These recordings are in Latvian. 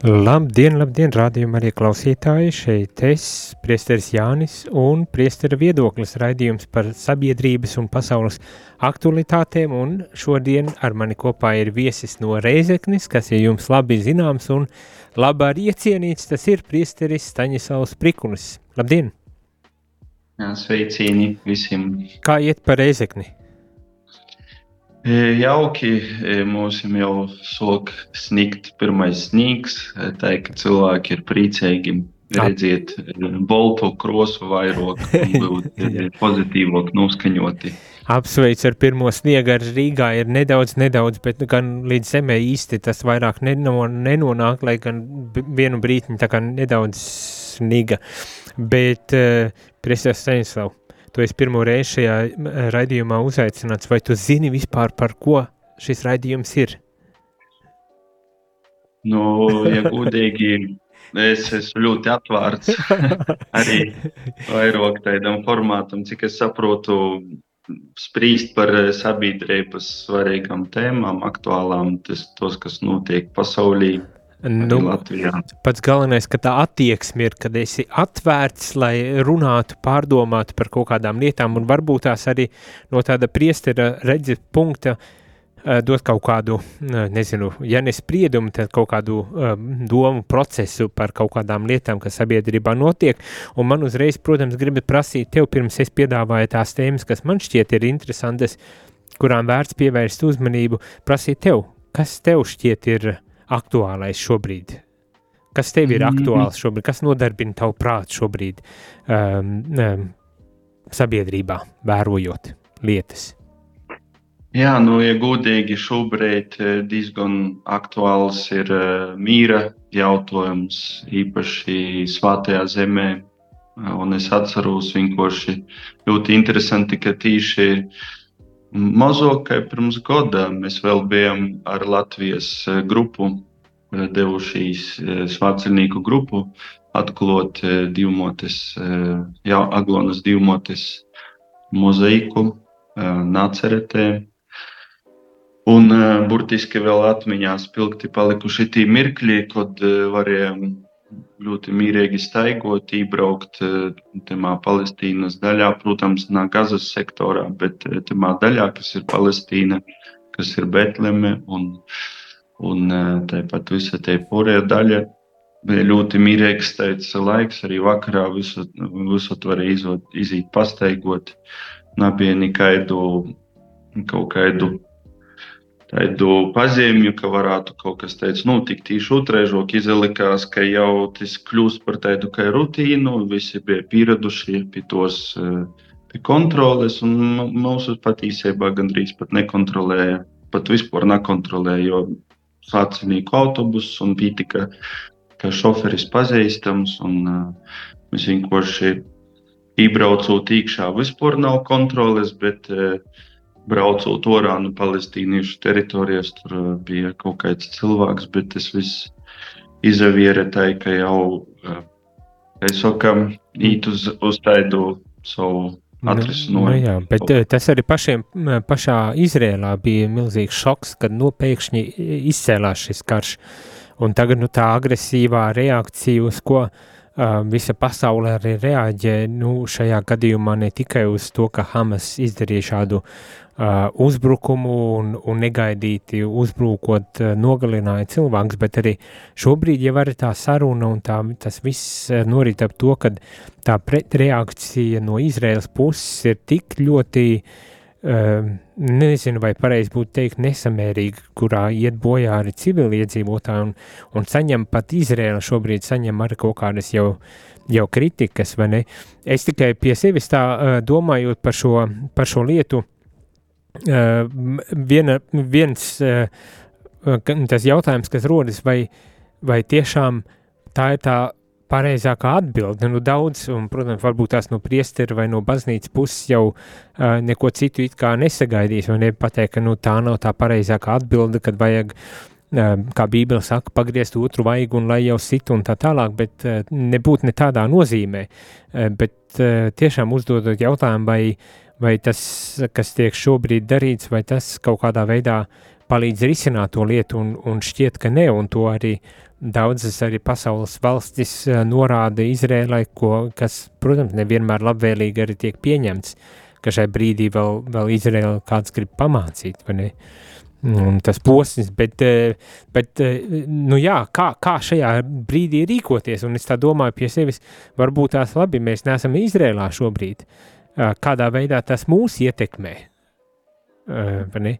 Labdien, labdien, rādījumā arī klausītāji, šeit es, priesteris Jānis un priestera viedoklis raidījums par sabiedrības un pasaules aktualitātēm, un šodien ar mani kopā ir viesis no Reizeknis, kas ir jums labi zināms un labi arī iecienīts, tas ir priesteris Staņislavs Prikulis. Labdien! Sveicīni visiem! Kā iet par Reizekni? Jauki mums jau sāk sniegt pirmais sniegs. Tā ka cilvēki ir priecīgi redzēt boltu krosu vairāk, būt pozitīvāk noskaņoti. Apsveic ar pirmo sniegu ar Rīgā ir nedaudz, nedaudz, bet gan līdz zemē īsti tas vairāk nenonāk, lai gan vienu brītiņu tā kā nedaudz sniga. Bet, uh, Priesties Staņslav, tu esi pirmo reizi šajā raidījumā uzaicināts, vai tu zini vispār par ko šis raidījums ir? Nu, ja godīgi, es esmu ļoti atvērts arī vairāk tādam formātam, cik es saprotu, sprīst par sabiedrības svarīgām tēmām, aktuālām, tas, tos, kas notiek pasaulī, Nu, Latvijā. pats galvenais, ka tā attieksme ir, kad esi atvērts, lai runātu, pārdomātu par kaut kādām lietām, un varbūt tās arī no tāda priestera redzes punkta uh, dot kaut kādu, uh, nezinu, ja nespriedumu, tad kaut kādu uh, domu procesu par kaut kādām lietām, kas sabiedrībā notiek, un man uzreiz, protams, gribat prasīt tev, pirms es piedāvāju tās tēmas, kas man šķiet ir interesantas, kurām vērts pievērst uzmanību, prasīt tev, kas tev šķiet ir uh, aktuālais šobrīd? Kas tev ir mm-hmm. aktuāls šobrīd? Kas nodarbina tavu prātu šobrīd um, um, sabiedrībā, vērojot lietas? Jā, nu, ja godīgi, šobrīd eh, diezgan aktuāls ir uh, mīra jautājums, īpaši Svētajā zemē. Un es atceros vienkārši ļoti interesanti, ka tīši Mazāk kā pirms gada mēs vēl bijām ar Latvijas eh, grupu, eh, devušies eh, svāceļnieku grupu, atklāt divmotes, jā, Aglonas divmotes mozaiku Nāceretē. Un burtiski vēl atmiņā spilgti palikuši tie mirkļi, kad varējām ļoti mierīgi staigot, iebraukt eh, tajā Palestīnas daļā, protams, ne Gazas sektorā, bet eh, tajā daļā, kas ir Palestīna, kas ir Betleme un, un eh, tāpat visa tā pārējā daļa. Bija ļoti mierīgs laiks, arī vakarā visu, visu varēja izot, iziet pastaigot. Nebija nekādu kaut kādu tādu pazīmju, ka varētu kaut kas tāds notikt. Tieši otraižok izlikās, ka jau tas kļūst par tādu kā rutīnu, visi bija pieraduši pie tos eh, pie kontroles, un mūsu patiesībā gandrīz pat nekontrolēja, pat vispār nekontrolēja, jo sācinīku autobusu un bija tikai ka šoferis pazīstams, un uh, mēs vienkārši iebraucot iekšā vispār nav kontroles, bet uh, braucot orā no palestīniešu teritorijas, tur uh, bija kaut kāds cilvēks, bet tas viss izaviera tā, ka jau, uh, es sakam, īt uz, uz tādu savu. Nu, nu jā, bet uh, tas arī pašiem, pašā Izrēlā bija milzīgs šoks, kad nopēkšņi izcēlās šis karš. Un tagad nu, tā agresīvā reakcija, uz ko uh, visa pasaule arī reaģē, nu, šajā gadījumā ne tikai uz to, ka Hamas izdarīja šādu uh, Uh, uzbrukumu un, un negaidīti uzbrukot, uh, nogalināja cilvēks, bet arī šobrīd jau ir tā saruna un tā, tas viss uh, norit ap to, ka tā pretreakcija no Izraels puses ir tik ļoti, nezinu, vai pareizi būtu teikt, nesamērīga, kurā iet bojā arī civiliedzīvotāji un, un saņem pat Izraela šobrīd saņem arī kaut kādas jau jau kritikas, vai ne? Es tikai pie sevis tā domājot par šo, par šo lietu, uh, viena, viens uh, tas jautājums, kas rodas, vai, vai tiešām tā ir tā pareizākā atbilde. Nu, daudz, un, protams, varbūt tās no priestera vai no baznīcas puses jau uh, neko citu it kā nesagaidīs, vai nepateikt, ka nu, tā nav tā pareizākā atbilde, kad vajag, uh, kā Bībele saka, pagriezt otru vaigu un lai jau sit un tā tālāk, bet uh, nebūt ne tādā nozīmē, uh, bet uh, tiešām uzdodot jautājumu, vai, vai tas, kas tiek šobrīd darīts, vai tas kaut kādā veidā palīdz risināt to lietu, un, un šķiet, ka ne, un to arī daudzas arī pasaules valstis eh, norāda Izrēlai, ko, kas, protams, nevienmēr labvēlīgi arī tiek pieņemts, ka šai brīdī vēl, vēl Izrēla kāds grib pamācīt, vai ne? Un tas posms, bet, eh, bet eh, nu jā, kā, kā šajā brīdī rīkoties, un es tā domāju pie sevis, varbūt tās labi, mēs neesam Izrēlā šobrīd, kādā veidā tas mūs ietekmē, vai ne?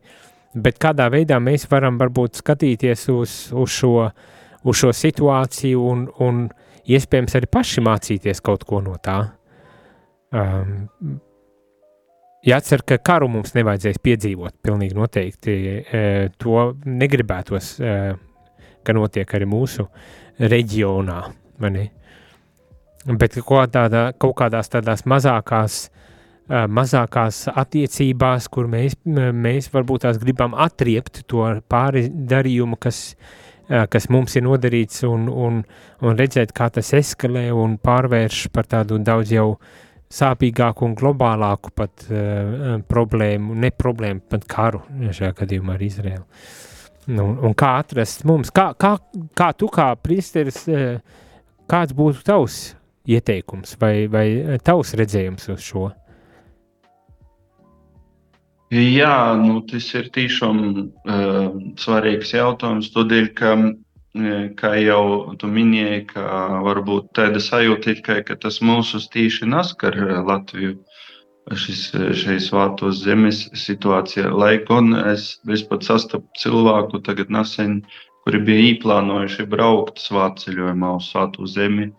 Bet kādā veidā mēs varam varbūt skatīties uz, uz šo uh, uz šo situāciju un, un iespējams arī paši mācīties kaut ko no tā. Um, Jācer, ka karu mums nevajadzēs piedzīvot, pilnīgi noteikti. E, to negribētos, e, ka notiek arī mūsu reģionā. Bet kaut, tādā, kaut kādās tādās mazākās, e, mazākās attiecībās, kur mēs, mēs varbūt tās gribam atriept to pāri darījumu, kas ir kas mums ir nodarīts, un, un, un redzēt, kā tas eskalē un pārvērš par tādu daudz jau sāpīgāku un globālāku pat uh, problēmu, ne problēmu, pat karu šajā gadījumā ar Izraēlu. Nu, un kā atrast mums, kā, kā, kā tu kā priesteris, uh, kāds būtu tavs ieteikums vai, vai tavs redzējums uz šo? Jā, nu, tas ir tiešām uh, svarīgs jautājums. Tādēļ, ka, kā jau tu minēji, ka varbūt tāda sajūta ir, ka, ka tas mūsu tīši naskar Latviju. Šis, šeit svātos zemes situācija. Lai gan es, pat sastapu cilvēku tagad nesen, kuri bija īplānojuši braukt svāceļojumā uz svātu zemi.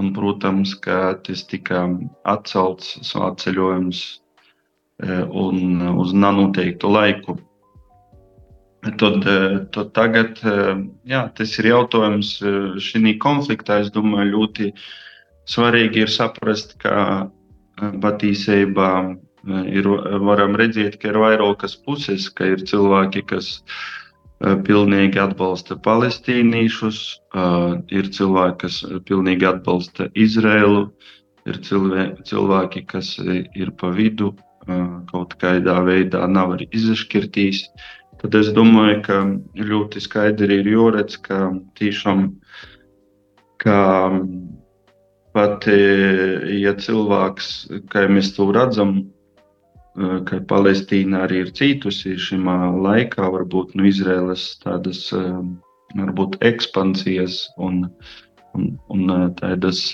Un, protams, ka tas tika atcelts svāceļojums Eh, un uz nenoteiktu laiku. Tad, eh, tad tagad eh, jā, tas ir jautājums šī konfliktā. Es domāju, ļoti svarīgi ir saprast, ka patiesībā ir, varam redzēt, ka ir vairākas puses, ka ir cilvēki, kas pilnīgi atbalsta palestīniešus, ir cilvēki, kas pilnīgi atbalsta Izrēlu, ir cilvēki, kas ir pa vidu kaut kādā veidā nav arī izšķirtīs, tad es domāju, ka ļoti skaidri ir jāredz, ka tiešām, ka pat ja cilvēks, kā mēs to redzam, ka Palestīna arī ir cītusi šajā laikā, varbūt no nu, Izraēlas tādas varbūt ekspansijas un, un, un tādas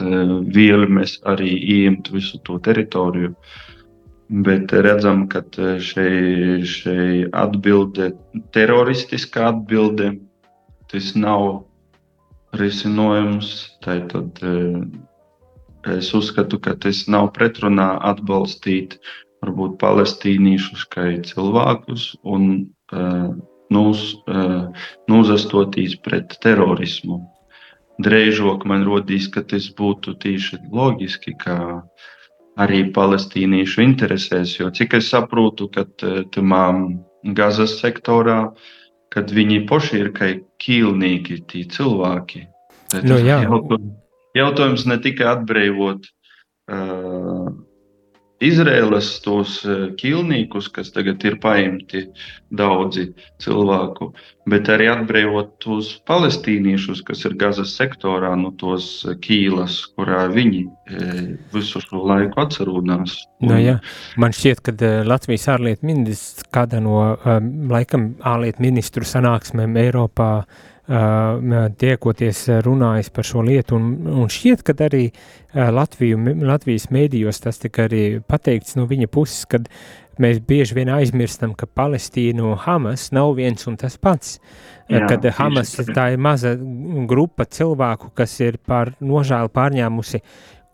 vielmes arī ieņemt visu to teritoriju. Uh, Bet redzam, ka šī atbilde, teroristiskā atbilde, tas nav risinājums. Tad eh, es uzskatu, ka tas nav pretrunā atbalstīt varbūt palestīniešus kā cilvēkus un uh, nūs, uh, nūzastotīs pret terorismu. Drēžok man rodīs, ka tas būtu tieši loģiski, ka uh, arī palestīniešu interesēs. Jo cik es saprotu, ka eh, tamā Gazas sektorā, kad viņi paši ir kā ķīlnieki, tie cilvēki. Nu, jā. jautājums ne tikai atbrīvot uh, Izraēlas tos e, ķīlniekus, kas tagad ir paimti daudzi cilvēku, bet arī atbrīvot tos palestīniešus, kas ir Gazas sektorā, no tos ķīlas, kurā viņi e, visu šo laiku atcerūdās. Un... Nu, jā. Man šķiet, ka e, Latvijas ārlietu ministrs kāda no laikam ārlietu ministru sanāksmēm Eiropā tiekoties runājis par šo lietu, un, un šķiet, ka arī Latviju, Latvijas mēdījos tas tika arī pateikts no viņa puses, kad mēs bieži vien aizmirstam, ka Palestīna un Hamas nav viens un tas pats. Jā, kad Hamas tā ir maza grupa cilvēku, kas ir pār nožēlu pārņēmusi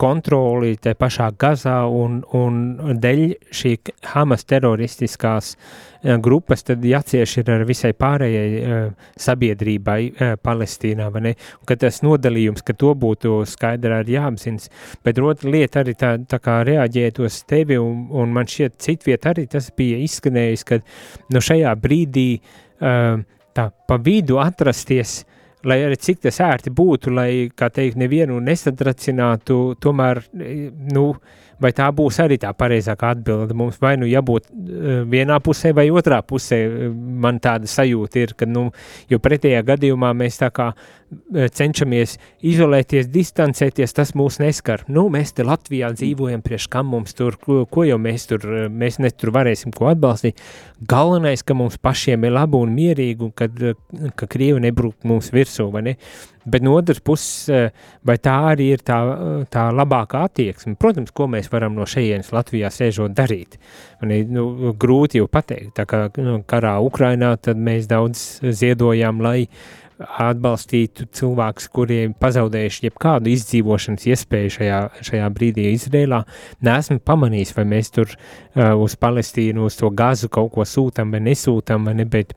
kontroli te pašā Gazā un, un dēļ šī Hamas teroristiskās uh, grupas tad jācieš ir ar visai pārējai uh, sabiedrībai uh, Palestīnā, vai ne? Un, ka tas nodalījums, ka to būtu skaidri arī jāapzinas, bet otra lieta arī tā, tā kā reaģēt uz tevi un, un man šķiet citviet arī tas bija izskanējis, ka no nu, šajā brīdī tā pa vidu atrasties uh, lai arī cik tas ērti būtu, lai, kā teikt, nevienu nesatracinātu, tomēr, nu, vai tā būs arī tā pareizākā atbilde mums, vai nu jābūt eh, vienā pusē vai otrā pusē, man tāda sajūta ir, ka, nu, jo pretējā gadījumā mēs tā kā eh, cenšamies izolēties, distancēties, tas mūs neskar. Nu, mēs te Latvijā dzīvojam, prieš kam mums tur, ko, ko jau mēs tur, mēs ne tur varēsim ko atbalstīt. Galvenais, ka mums pašiem ir labi un mierīgi, un kad, ka Krievi nebrūk mums virsū, vai ne? Bet no otras puses, eh, vai tā arī ir tā, tā labākā attieksme? Protams, ko mēs varam no šejienes Latvijā sēžot darīt. Man ir nu, grūti jau pateikt, tā kā nu, karā Ukrainā, tad mēs daudz ziedojām, lai atbalstītu cilvēkus, kuriem pazaudējuši jebkādu izdzīvošanas iespēju šajā, šajā brīdī Izrēlā. Nesmu pamanījis, vai mēs tur uh, uz Palestīnu, uz to gazu kaut ko sūtam vai nesūtam, vai ne, bet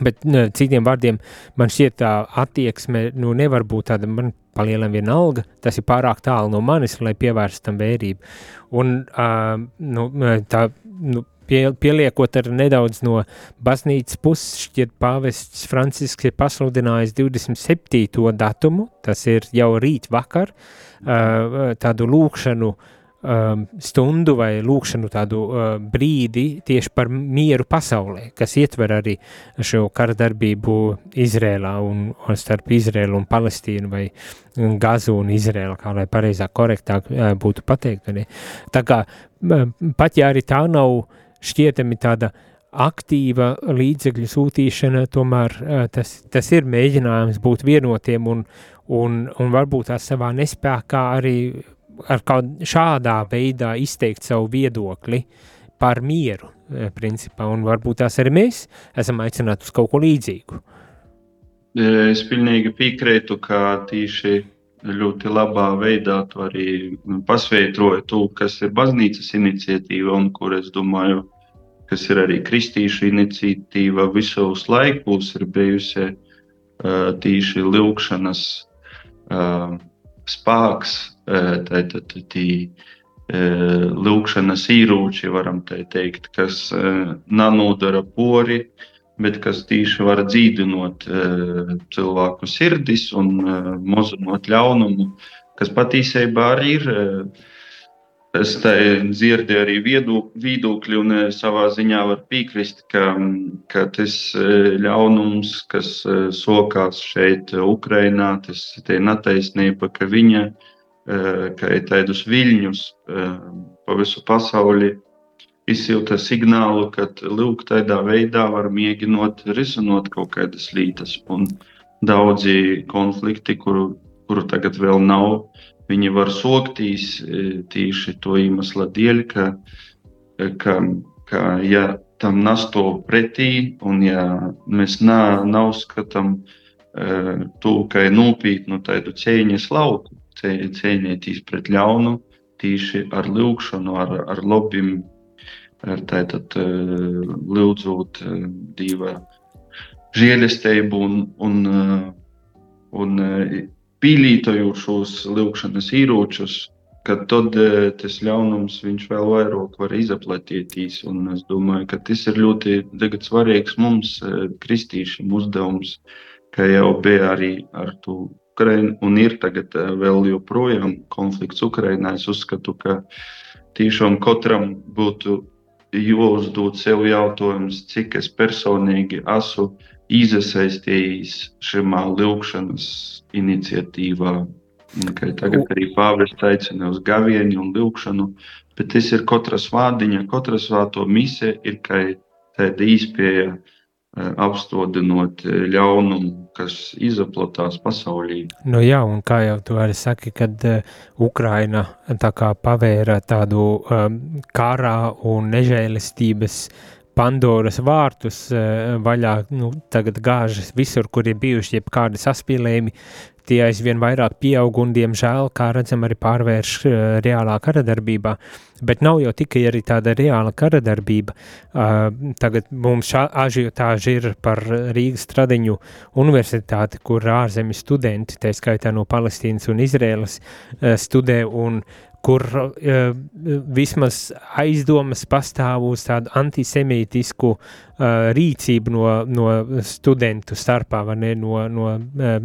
Bet ne, citiem vārdiem, man šķiet, tā attieksme nu, nevar būt tāda, man palielinām viena alga, tas ir pārāk tālu no manis, lai pievērstu tam vērību. Un uh, nu, tā, nu, pie, pieliekot ar nedaudz no baznīcas puses, šķiet, pāvests Francisks ir pasludinājis 27. datumu, tas ir jau rīt vakar, uh, tādu lūkšanu uh, stundu vai lūkšanu tādu uh, brīdi tieši par mieru pasaulē, kas ietver arī šo kara darbību Izrēlā un, starp Izrēlu un Palestīnu vai Gazu un Izrēlu, kā lai pareizāk, korektāk uh, būtu pateikt. Ne? Tā kā uh, pat ja arī tā nav šķietami tāda aktīva līdzekļu sūtīšana, tomēr tas, tas ir mēģinājums būt vienotiem un, un, un varbūt tā savā nespēkā arī ar kādu šādā veidā izteikt savu viedokli par mieru, eh, principā, un varbūt tās arī mēs esam aicināti uz kaut ko līdzīgu. Es pilnīgi piekrītu, ka tieši ļoti labā veidā tu arī pasveitroji to, kas ir baznīcas iniciatīva un kur es domāju, kas ir arī kristīšu iniciatīva visos laikos ir bijusi uh, tīši lūkšanas uh, spēks tātad tī lūkšanas īrūči, varam tā teikt, kas nanodara pori, bet kas tīši var dzīdinot cilvēku sirdis un mazinot ļaunumu, kas patiesībā arī ir Es dzirdu arī viedokļi, un savā ziņā var piekrist, ka, ka tas ļaunums, kas sokās šeit, Ukrajinā, tas ir netaisnība, ka viņa ka ir tādus viļņus pa visu pasauli izsilta signālu, ka lūk, tādā veidā var mēģinot risinot kaut kādas lietas. Un daudzi konflikti, kuru, kuru tagad vēl nav, viņi var soktīs tieši to iemesla dēļ, ka, ka, ka ja tam nastāv pretī, un ja mēs neuzskatām to, ka ir nopietnu tādu cīņas lauku, cīnīties pret ļaunu, tīši ar lūgšanu, ar, ar lobbyiem, ar tātad lūdzot divu žēlestību un, un, un pīlītojot šos lūgšanas īročus, kad tad tas ļaunums viņš vēl vairāk var izaplatīties. Un es domāju, ka tas ir ļoti svarīgs mums, kristīšiem uzdevums, kā jau bija arī ar to Ukraina un ir tagad eh, vēl joprojām konflikts Ukrainā. Es uzskatu, ka tiešām katram būtu jāuzdod sev jautājums, cik es personīgi esmu iesaistījies šajā lūkšanas iniciatīvā. Tagad arī pāvests aicina uz gavieni un lūkšanu, bet tas ir katras vārdiņa, katras vārto misija ir kā tāda īspēja apstādinot eh, ļaunumu, kas izplatās pasaulī. Nu jā, un kā jau tu arī saki, kad uh, Ukraina tā kā pavēra tādu um, karā un nežēlistības Pandoras vārtus vaļā, nu, tagad gāžas visur, kur ir bijuši jebkādi saspīlējumi, tie aizvien vairāk pieaug un, diemžēl, kā redzam, arī pārvērš uh, reālā karadarbībā. Bet nav jau tikai arī tāda reāla karadarbība. Uh, tagad mums šā ažiotāža ir par Rīgas Tradiņu universitāti, kur ārzemju studenti, tā skaitā no Palestīnas un Izrēlas, uh, studē un kur uh, vismaz aizdomas pastāv uz tādu antisemītisku uh, rīcību no, no studentu starpā, vai ne, no, no uh,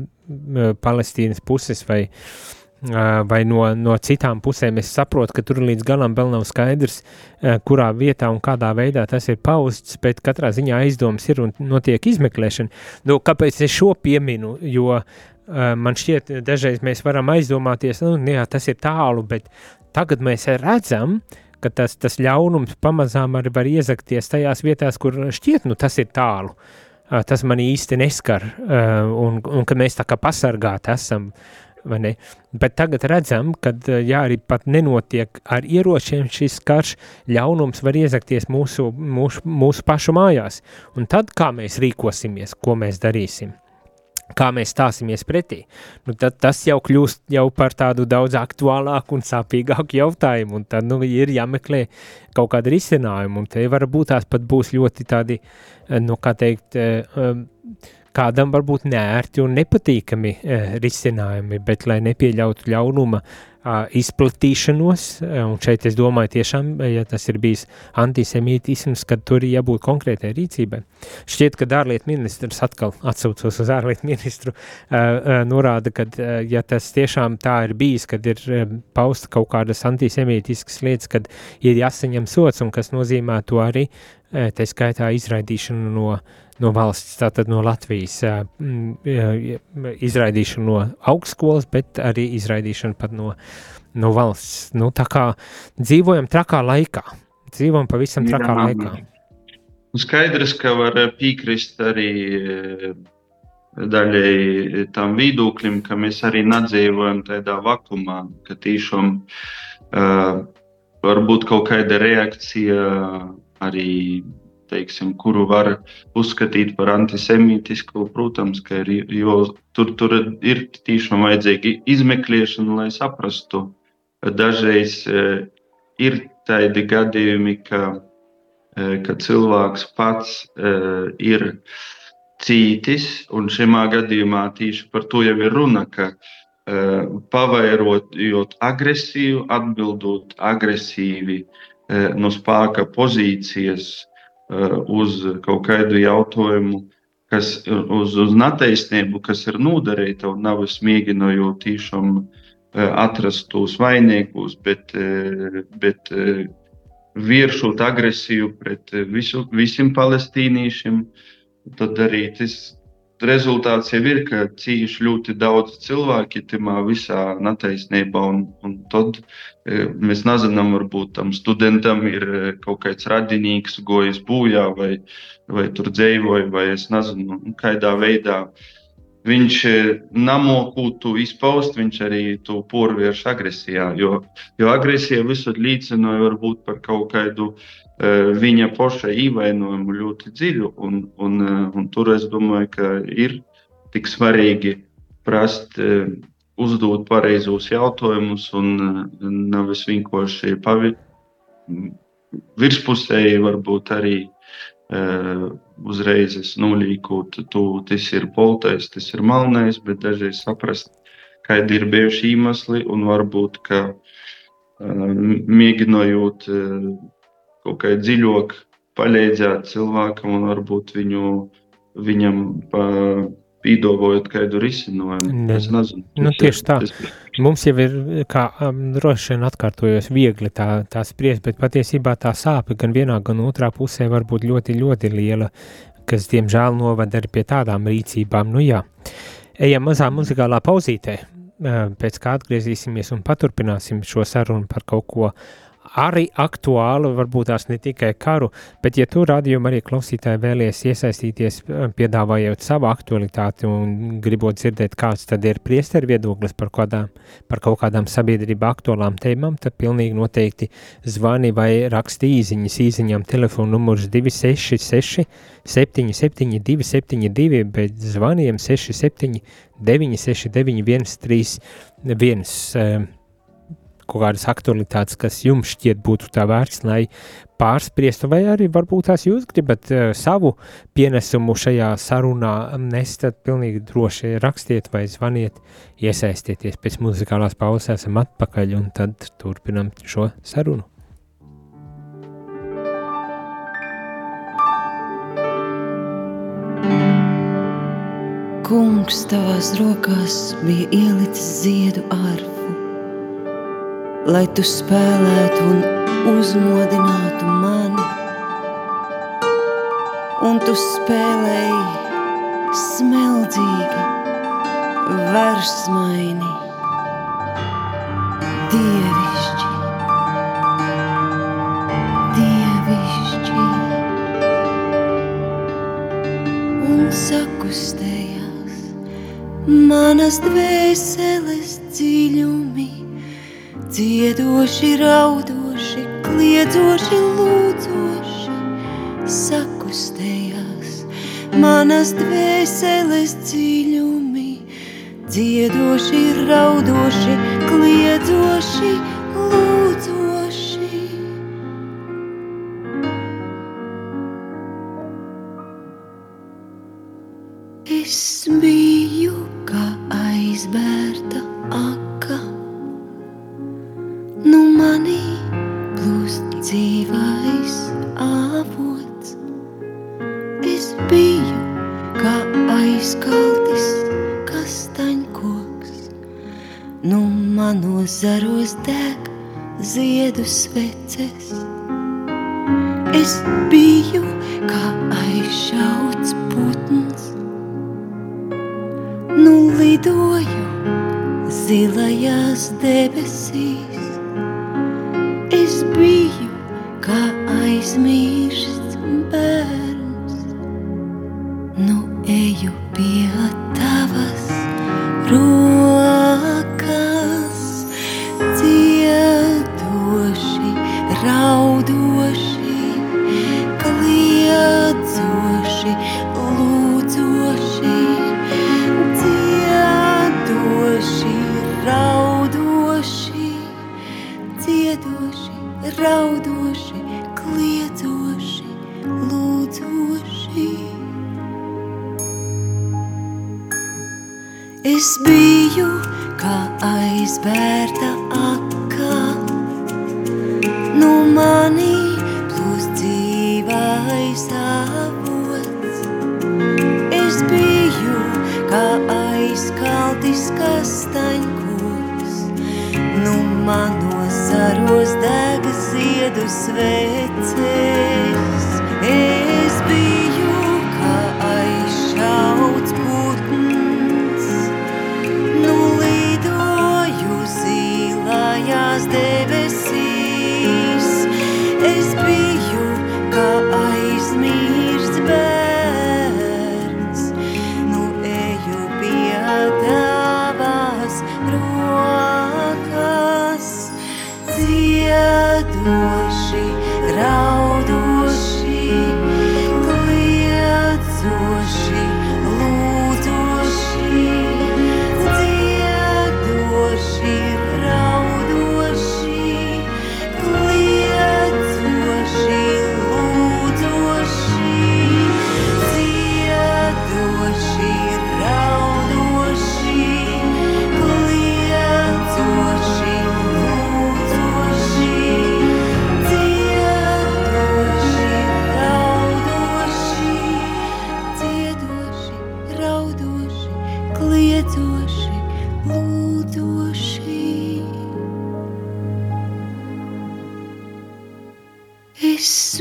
Palestīnas puses vai, uh, vai no, no citām pusēm. Es saprotu, ka tur līdz galam vēl nav skaidrs, uh, kurā vietā un kādā veidā tas ir pausts, bet katrā ziņā aizdomas ir un notiek izmeklēšana. Nu, kāpēc es šo pieminu? Jo uh, man šķiet, dažreiz mēs varam aizdomāties, nu, jā, tas ir tālu, bet tagad mēs redzam, ka tas, tas ļaunums pamazām arī var iezakties tajās vietās, kur šķiet, nu, tas ir tālu. Tas man īsti neskar, un, un ka mēs tā kā pasargāti esam. Bet tagad redzam, ka, ja arī pat nenotiek ar ieročiem šis karš, ļaunums var iezakties mūsu, mūsu, mūsu pašu mājās. Un tad kā mēs rīkosimies, ko mēs darīsim? Kā mēs stāsimies pretī, nu, tad tas jau kļūst jau par tādu daudz aktuālāku un sāpīgāku jautājumu, un tad nu, ir jāmeklē kaut kāda risinājuma, un te varbūt tās pat būs ļoti tādi, eh, nu, kā teikt, eh, um, kādam varbūt nērti un nepatīkami eh, risinājumi, bet lai nepieļautu ļaunuma izplatīšanos, un šeit es domāju tiešām, ja tas ir bijis antisemītisms, kad tur ir jābūt konkrētai rīcībai. Šķiet, ka ārlietu ministrs atkal atsaucos uz ārlietu ministru, norāda, ka ja tas tiešām tā ir bijis, kad ir pausta kaut kādas antisemītiskas lietas, kad ir jāsaņem sots, un kas nozīmē to arī, tā skaitā izraidīšanu no no valsts, tātad no Latvijas, izraidīšanu no augstskolas, bet arī izraidīšanu pat no, no valsts. Nu, tā kā dzīvojam trakā laikā, dzīvojam pavisam trakā Jā. laikā. Nu, skaidrs, ka var piekrist arī daļai tam viedoklim, ka mēs arī nedzīvojam tādā vakumā, ka tiešām uh, varbūt kaut kāda reakcija arī teiksim, kuru var uzskatīt par antisemītisku. Protams, ka ir, jo tur, tur ir tiešām vajadzīga izmeklēšana, lai saprastu. Dažreiz e, ir tādi gadījumi, ka, e, ka cilvēks pats e, ir cītis, un šajā gadījumā tieši par to jau ir runa, ka pavairojot agresiju, atbildot agresīvi no spēka pozīcijas, Uh, uz kaut kādu jautājumu, kas uz, uz netaisnību, kas ir nodarīta, un nav mēģinājot tiešām uh, atrast tos vainīgus, bet, uh, bet vēršot agresiju pret visu, visiem palestīniešiem, tad arī tas rezultāts jau ir, ka cīņš ļoti daudz cilvēku tajā visā netaisnībā. Un, un tad e, mēs nezinām, varbūt tam studentam ir e, kaut kāds radinieks, gojis bojā, vai, vai tur dzīvoja, vai es nezinu, kādā veidā. Viņš e, namokūtu izpaust, viņš arī to porvērš agresijā. Jo, jo agresija visur līdzinoja varbūt par kaut kādu Eh, viņa paša ievainojumu ļoti dziļu. Un, un, eh, un tur es domāju, ka ir tik svarīgi prast, eh, uzdot pareizos jautājumus un nevis vienkārši virspusēji varbūt arī uzreiz nolīkot, tu, tas ir poltais, tas ir malnais, bet dažreiz saprast, kādi ir bijuši iemesli un varbūt, ka mēģinot kaut kā dziļāk palīdzēt cilvēkam un varbūt viņu, viņam pa, pīdovojot kādu risinājumu. Ne. Es nezinu. Nu, tieši tā. Tas... Mums jau ir, kā um, droši vien atkārtojos, viegli tā, tā spriest, bet patiesībā tā sāpe gan vienā, gan otrā pusē var būt ļoti, ļoti liela, kas, diemžēl, novada arī pie tādām rīcībām. Nu jā, ejam mazā muzikālā pauzītē, pēc kā atgriezīsimies un paturpināsim šo sarunu par kaut ko arī aktuāla, varbūt tās ne tikai karu, bet ja tu radījumi arī klausītāji vēlies iesaistīties, piedāvājot savu aktualitāti un gribot dzirdēt, kāds tad ir priesteru viedoklis par, kādām, par kaut kādām sabiedrība aktuālām tēmām, tad pilnīgi noteikti zvani vai raksti īziņas, īziņām telefonu numurs 266 77 272, bet zvaniem 67 969 131 kaut kādas aktualitātes, kas jums šķiet būtu tā vērts, lai pārspriestu, vai arī varbūt tās jūs gribat uh, savu pienesumu šajā sarunā nest, tad pilnīgi droši rakstiet vai zvaniet, iesaistieties pēc muzikālās pauzes, esam atpakaļ un tad turpinam šo sarunu. Kungs, tavās rokās bija ielicis ziedu arfu lai tu spēlētu un uzmodinātu mani. Un tu spēlēji smeldzīgi, versmaini, dievišķi, dievišķi. Un sakustējās manas dvēseles dziļumi dziedoši, raudoši, kliedzoši, lūdzoši, sakustējās. Manas dvēseles dziļumi, dziedoši, raudoši, kliedzoši, es biju kā aizmirsts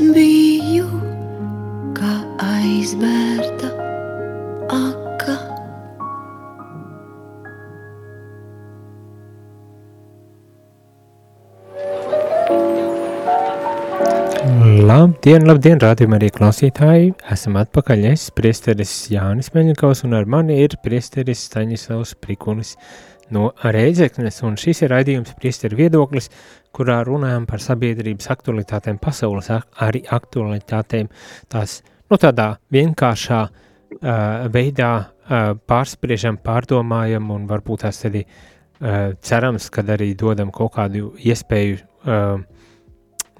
biju kā aizbērta aka. Labdien, labdien, rādījumā arī klausītāji. Esam atpakaļ. Es, priesteris Jānis Meļņakovs, un ar mani ir priesteris Staņislavs Prikunis no Reizeknes, un šis ir raidījums priesteri viedoklis, kurā runājam par sabiedrības aktualitātēm, pasaules arī aktualitātēm, tās, nu, tādā vienkāršā uh, veidā uh, pārspriežam, pārdomājam, un varbūt tās arī uh, cerams, kad arī dodam kaut kādu iespēju uh,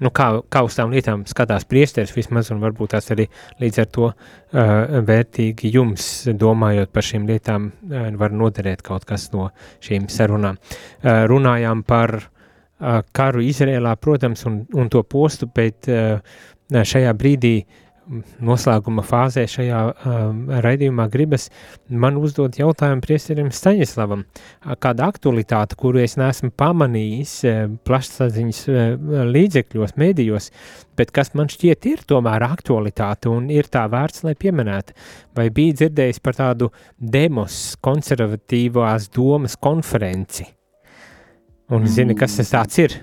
nu, kā, kā uz tām lietām skatās priesteris vismaz, un varbūt tās arī līdz ar to uh, vērtīgi jums, domājot par šīm lietām, uh, var noderēt kaut kas no šīm sarunām. Uh, runājām par uh, karu Izrēlā, protams, un, un to postu, bet uh, šajā brīdī uh, noslēguma fāzē šajā um, raidījumā gribas man uzdot jautājumu priesterim Staņislavam. Kāda aktualitāte, kuru es neesmu pamanījis plašsaziņas līdzekļos, mēdījos, bet kas man šķiet ir tomēr aktualitāte un ir tā vērts, lai pieminētu. Vai bija dzirdējis par tādu demos konservatīvās domas konferenci? Un zini, kas tas tāds ir?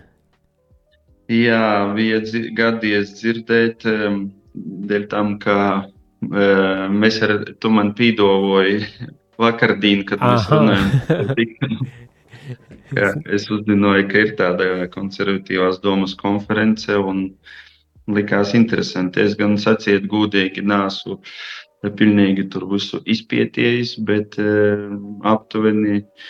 Jā, bija gadies dzirdēt. Um dēļ tam, ka uh, mēs ar tu man pīdovoji vakardien, kad mēs Aha. runājam. ka es uzzināju, ka ir tāda konservatīvās domas konference un likās interesanti. Es gan saciet godīgi nesu pilnīgi tur visu izpētījis, bet uh, aptuveni uh,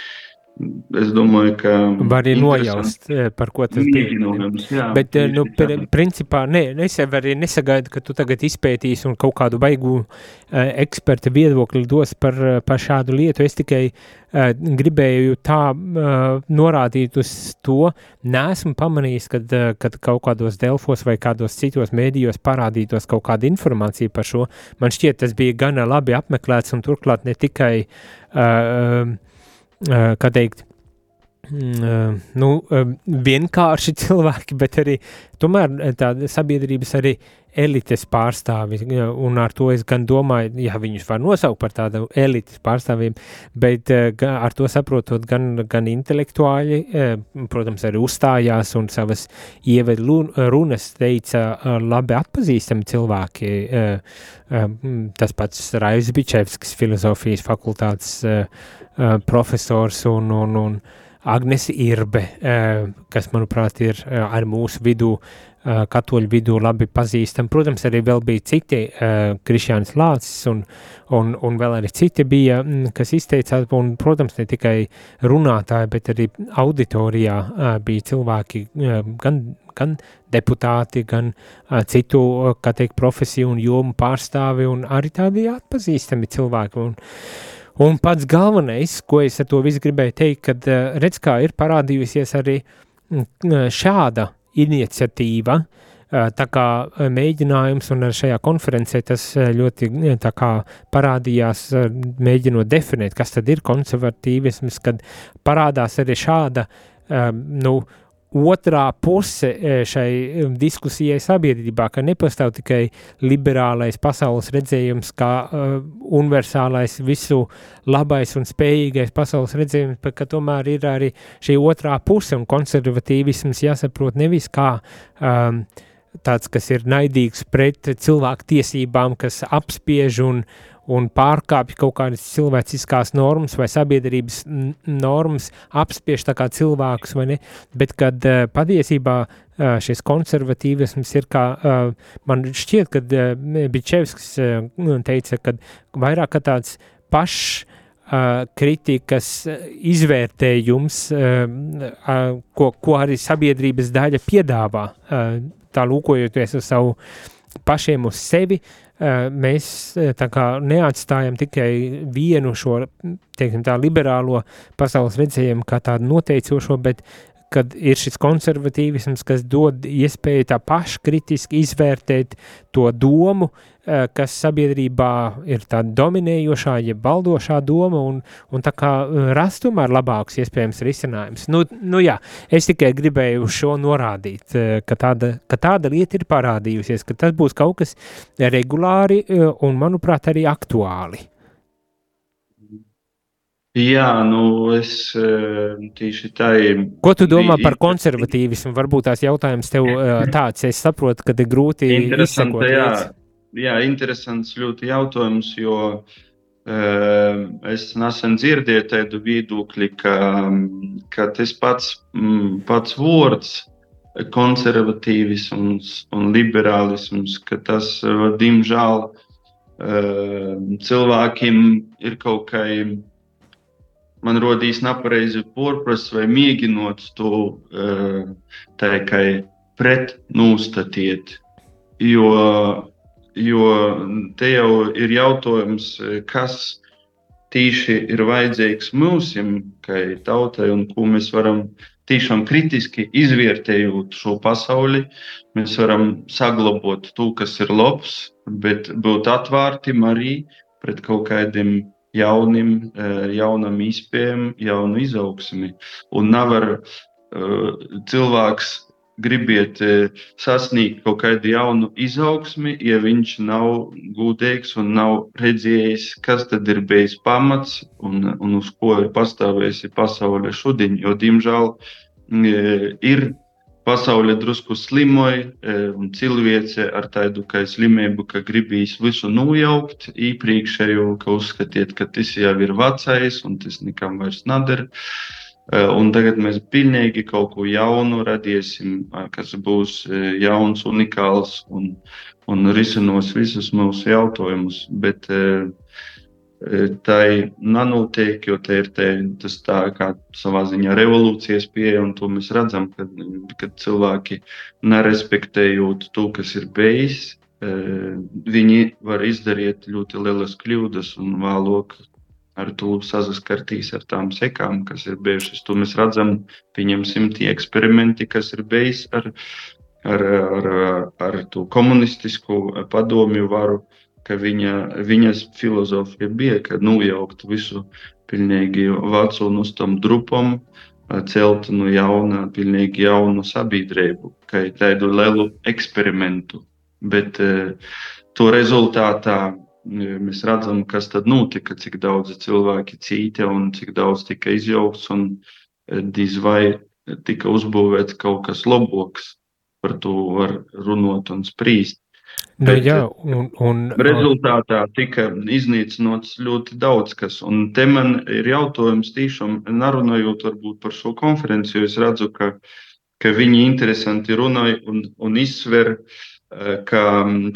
Es domāju, ka. Var arī nojaust, eh, par ko tas bija. Bet, nu, pr principā, nē, es jau arī nesagaidu, ka tu tagad izpētīsi un kaut kādu baigu uh, eksperta viedokli dos par, par šādu lietu. Es tikai uh, gribēju tā uh, norādīt uz to, neesmu pamanījis, kad, kad kaut kādos Delfos vai kādos citos mēdījos parādītos kaut kāda informācija par šo. Man šķiet, tas bija gana labi apmeklēts un turklāt ne tikai uh, kā teikt, mm, nu, vienkārši cilvēki, bet arī tomēr tāda sabiedrības arī elites pārstāvi, un ar to es gan domāju, ja viņus var nosaukt par tādu elites pārstāvjiem, bet ar to saprotot gan, gan intelektuāļi, protams, arī uzstājās un savas ievedu runas teica labi atpazīstami cilvēki, tas pats Raivs Bičevskis, filozofijas fakultātes profesors un, un, un Agnes Irbe, kas, manuprāt, ir ar mūsu vidū katoļu vidū labi pazīstami. Protams, arī vēl bija citi, Krišjāns Lācis un, un, un vēl arī citi bija, kas izteicās, un, protams, ne tikai runātāji, bet arī auditorijā bija cilvēki, gan, gan deputāti, gan citu, kā teikt, profesiju un jomu pārstāvi, un arī tādi atpazīstami cilvēki. Un, un pats galvenais, ko es ar to visu gribēju teikt, kad uh, redz, kā ir parādījusies arī šāda iniciatīva, tā kā mēģinājums, un šajā konferencē tas ļoti tā kā parādījās, mēģinot definēt, kas tad ir konservatīvisms, kad parādās arī šāda, nu, otrā puse šai diskusijai sabiedrībā, ka nepastāv tikai liberālais pasaules redzējums, kā uh, universālais, visu labais un spējīgais pasaules redzējums, bet ka tomēr ir arī šī otrā puse un konservatīvisms jāsaprot nevis kā um, tāds, kas ir naidīgs pret cilvēku tiesībām, kas apspiež un, un pārkāpj kaut kādas cilvēciskās normas vai sabiedrības normas, apspiež tā kā cilvēkus, vai ne, bet kad uh, patiesībā uh, šis konservatīvisms ir kā, uh, man šķiet, kad uh, Bičevskis uh, teica, kad vairāk kā tāds pašs Uh, kritikas izvērtējums, uh, uh, ko, ko arī sabiedrības daļa piedāvā, tā lūkojoties uz savu pašiem uz sevi, mēs tā kā neatstājam tikai vienu šo, teiksim tā, liberālo pasaules redzējumu kā tādu noteicošo, bet kad ir šis konservatīvisms, kas dod iespēju tā paškritiski izvērtēt to domu, kas sabiedrībā ir tā dominējošā, jeb baldošā doma, un, un tā kā rast tomēr labāks iespējams risinājums. Nu, nu jā, es tikai gribēju šo norādīt, ka tāda, ka tāda lieta ir parādījusies, ka tas būs kaut kas regulāri un, manuprāt, arī aktuāli. Jā, nu es eh, tieši tā ir. Ko tu domā par konservatīvismu? Varbūt tās jautājums tev eh, tāds, es saprotu, ka ir grūti izsekot Jā, jā, interesants ļoti jautājums, jo uh, es nesen dzirdēju tādu viedokli, ka, ka tas pats, mm, pats vārds konservatīvisms un liberālisms, ka tas, diemžēl, cilvēkiem ir kaut kā man rodīs nepareizi porpras vai mēģinot to tā kā pret nūstatiet. Jo, jo te jau ir jautājums, kas tīši ir vajadzīgs mums, kā tautai, un ko mēs varam tiešām kritiski izvērtējot šo pasauli. Mēs varam saglabāt to, kas ir labs, bet būt atvērti arī pret kaut kādiem jaunim, eh, jaunam izpējam, jaunu izaugsmi. Un nevar uh, cilvēks gribiet uh, sasniegt kaut kādu jaunu izaugsmi, ja viņš nav gudīgs un nav redzējis, kas tad ir bijis pamats un, un uz ko ir pastāvējusi pasaule šodien. Jo, diemžēl, ir pasaule drusku slimoja, un cilvēce ar tādu kā slimību, ka gribīs visu nojaukt, iepriekšējo, ka uzskatiet, ka tas jau ir vecais un tas nekam vairs nader. Un tagad mēs pilnīgi kaut ko jaunu radīsim, kas būs jauns, unikāls un, un risinās visus mūsu jautājumus. Bet uh, tai nanotiek, jo te ir te, tas tā kā savā ziņā revolūcijas pieeja, un to mēs redzam, kad, kad cilvēki nerespektējot to, kas ir bijis, viņi var izdarīt ļoti lielas kļūdas un vēlāk ar to saskartīs ar tām sekām, kas ir bijušas. To mēs redzam, pieņemsim tie eksperimenti, kas ir bijis ar, ar, ar, ar to komunistisko padomju varu ka viņa, viņas filozofija bija, ka nojaukt visu pilnīgi vecu un uz tam drupam, celt no jauna, pilnīgi jaunu sabiedrību, kā tādu lielu eksperimentu. Bet to rezultātā mēs redzam, kas tad notika, cik daudz cilvēki cīta un cik daudz tika izjaukts un diz vai tika uzbūvēts kaut kas labāks. Par to var runāt un spriest. Nu, Bet, jā, un, un, rezultātā tika iznīcināts ļoti daudz kas. Un te man ir jautājums tiešām, nerunājot par šo konferenci, jo es redzu, ka, ka viņi interesanti runāja un, un izsver, eh, ka,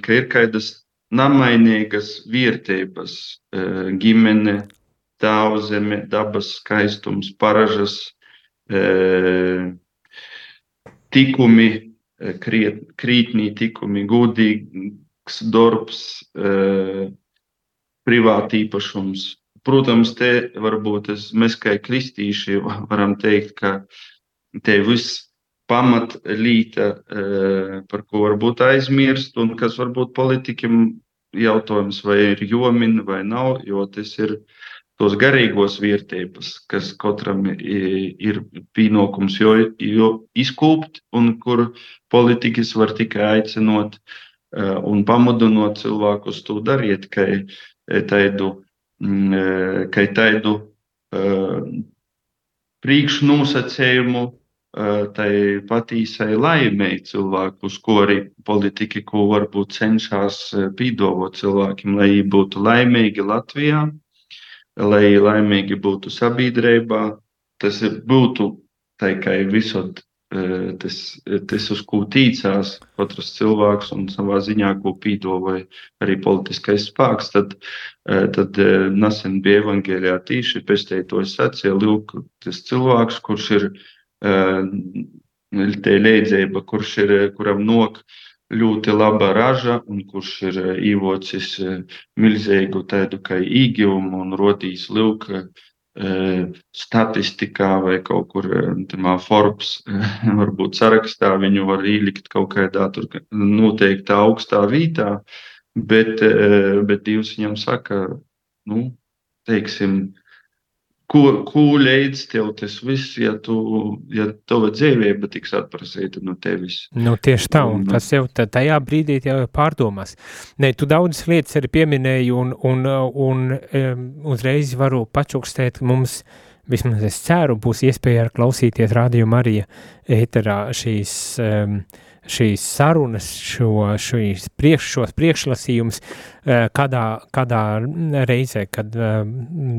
ka ir kādas namainīgas vērtības, eh, ģimene, tēvzeme, dabas skaistums, paražas, eh, tikumi, kriet, krītnī tikumi, godīgs darbs, privāti īpašums. Protams, te varbūt es, mēs kā kristīši varam teikt, ka te viss pamatlīta, par ko varbūt aizmirst, un kas varbūt politikiem jautājums, vai ir jomin vai nav, jo tas ir tos garīgos vērtības, kas katram ir pienākums jo, jo izkūpt, un kur politikas var tikai aicinot uh, un pamudinot cilvēkus to darīt, ka tādu, uh, ka tādu uh, priekšnosacījumu tai patīsai laimēji cilvēku, uz ko arī politika, ko varbūt cenšas pīdovot cilvēkiem, lai būtu laimīgi Latvijā, lai laimīgi būtu sabiedrībā. Tas būtu tikai visot e, tas, tas, uz ko tīcās katrs cilvēks un savā ziņā, ko pīdoja arī politiskais spēks, tad, e, tad e, nesen bija evangēlijā tīši pestētos sacīja, lūk, tas cilvēks, kurš ir te leidzēba, kurš ir, kuram nok ļoti laba raža, un kurš ir eh, eh, milzīgu tādu kā īgumu un rodījis lūk eh, statistikā vai kaut kur tamā Forbes varbūt sarakstā viņu var ielikt kaut kādā tur noteikti augstā vītā, bet, bet Dievs viņam saka, nu, teiksim, ko, ko līdz tev tas viss, ja, tu, ja tava dzīvība tiks atprasīta no tevis. Nu, tieši tā, un tas jau tajā brīdī jau pārdomās. Nē, tu daudzas lietas arī pieminēji, un, un, un um, uzreiz varu pačukstēt mums, vismaz es ceru, būs iespēja ar klausīties Radio Marija ēterā šīs um, šīs sarunas, šo, šīs priekš, šos priekšlasījumus eh, kādā, kādā reizē, kad eh,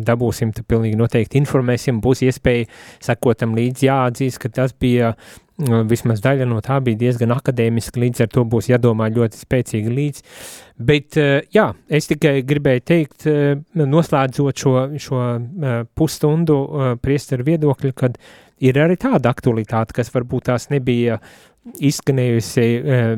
dabūsim, tad pilnīgi noteikti informēsim, būs iespēja sekotam līdzi jāatzīst, ka tas bija mm, vismaz daļa no tā bija diezgan akadēmiski, līdz ar to būs jādomā ļoti spēcīgi līdz. Bet, eh, jā, es tikai gribēju teikt, noslēdzot šo, šo pusstundu priesteru viedokļu, kad ir arī tāda aktualitāte, kas varbūt tās nebija izskanējusi uh,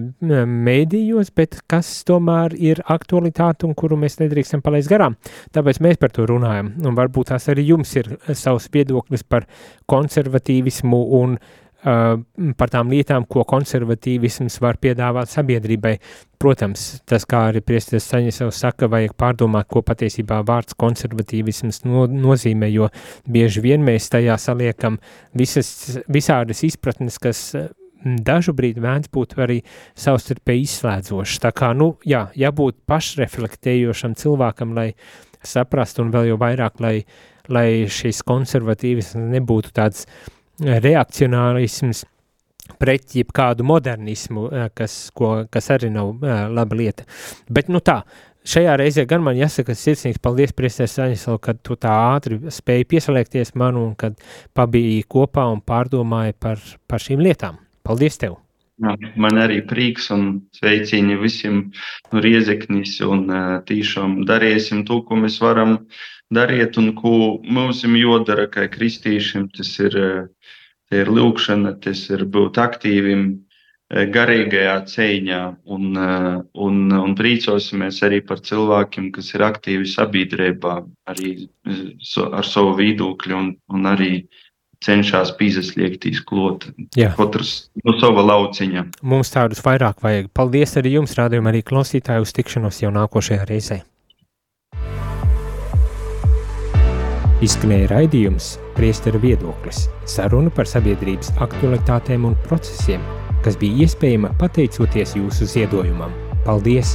mēdījos, bet kas tomēr ir aktualitāte un kuru mēs nedrīkstam palaist garām. Tāpēc mēs par to runājam. Un varbūt tās arī jums ir savs viedoklis par konservatīvismu un uh, par tām lietām, ko konservatīvisms var piedāvāt sabiedrībai. Protams, tas, kā arī priesteris Saņisevs saka, vajag pārdomāt, ko patiesībā vārds konservatīvisms no, nozīmē, jo bieži vien mēs tajā saliekam visas, visādas izpratnes, kas dažu brīdi mēdz būt arī savstarpēji izslēdzošs. Tā kā, nu, jā, jābūt pašreflektējošam cilvēkam, lai saprastu un vēl jau vairāk, lai, lai šis konservatīvs nebūtu tāds reakcionārisms pret jebkādu modernismu, kas, ko, kas arī nav laba lieta. Bet, nu tā, šajā reizē gan man jāsaka sirsnīgs paldies, priestēs Saņislau, kad tu tā ātri spēji pieslēgties man un kad pabiji kopā un pārdomāji par, par šīm lietām. Paldies tev! Jā, man arī prieks un sveicieni visiem no Riezeknis un tiešām darīsim to, ko mēs varam darīt un ko mums ir jodara kā kristīšiem. Tas ir, ir lūkšana, tas ir būt aktīvim garīgajā cīņā un, un, un priecosimies arī par cilvēkiem, kas ir aktīvi sabiedrībā, arī ar savu viedokļu un, un arī cenšas pīzesliegtīs klot. Jā. Katrs no sava lauciņa. Mums tādus vairāk vajag. Paldies arī jums, rādījumā arī klausītāju uz tikšanos jau nākošajā reizē. Izskanēja raidījums Priestera viedoklis – saruna par sabiedrības aktualitātēm un procesiem, kas bija iespējama pateicoties jūsu ziedojumam. Paldies!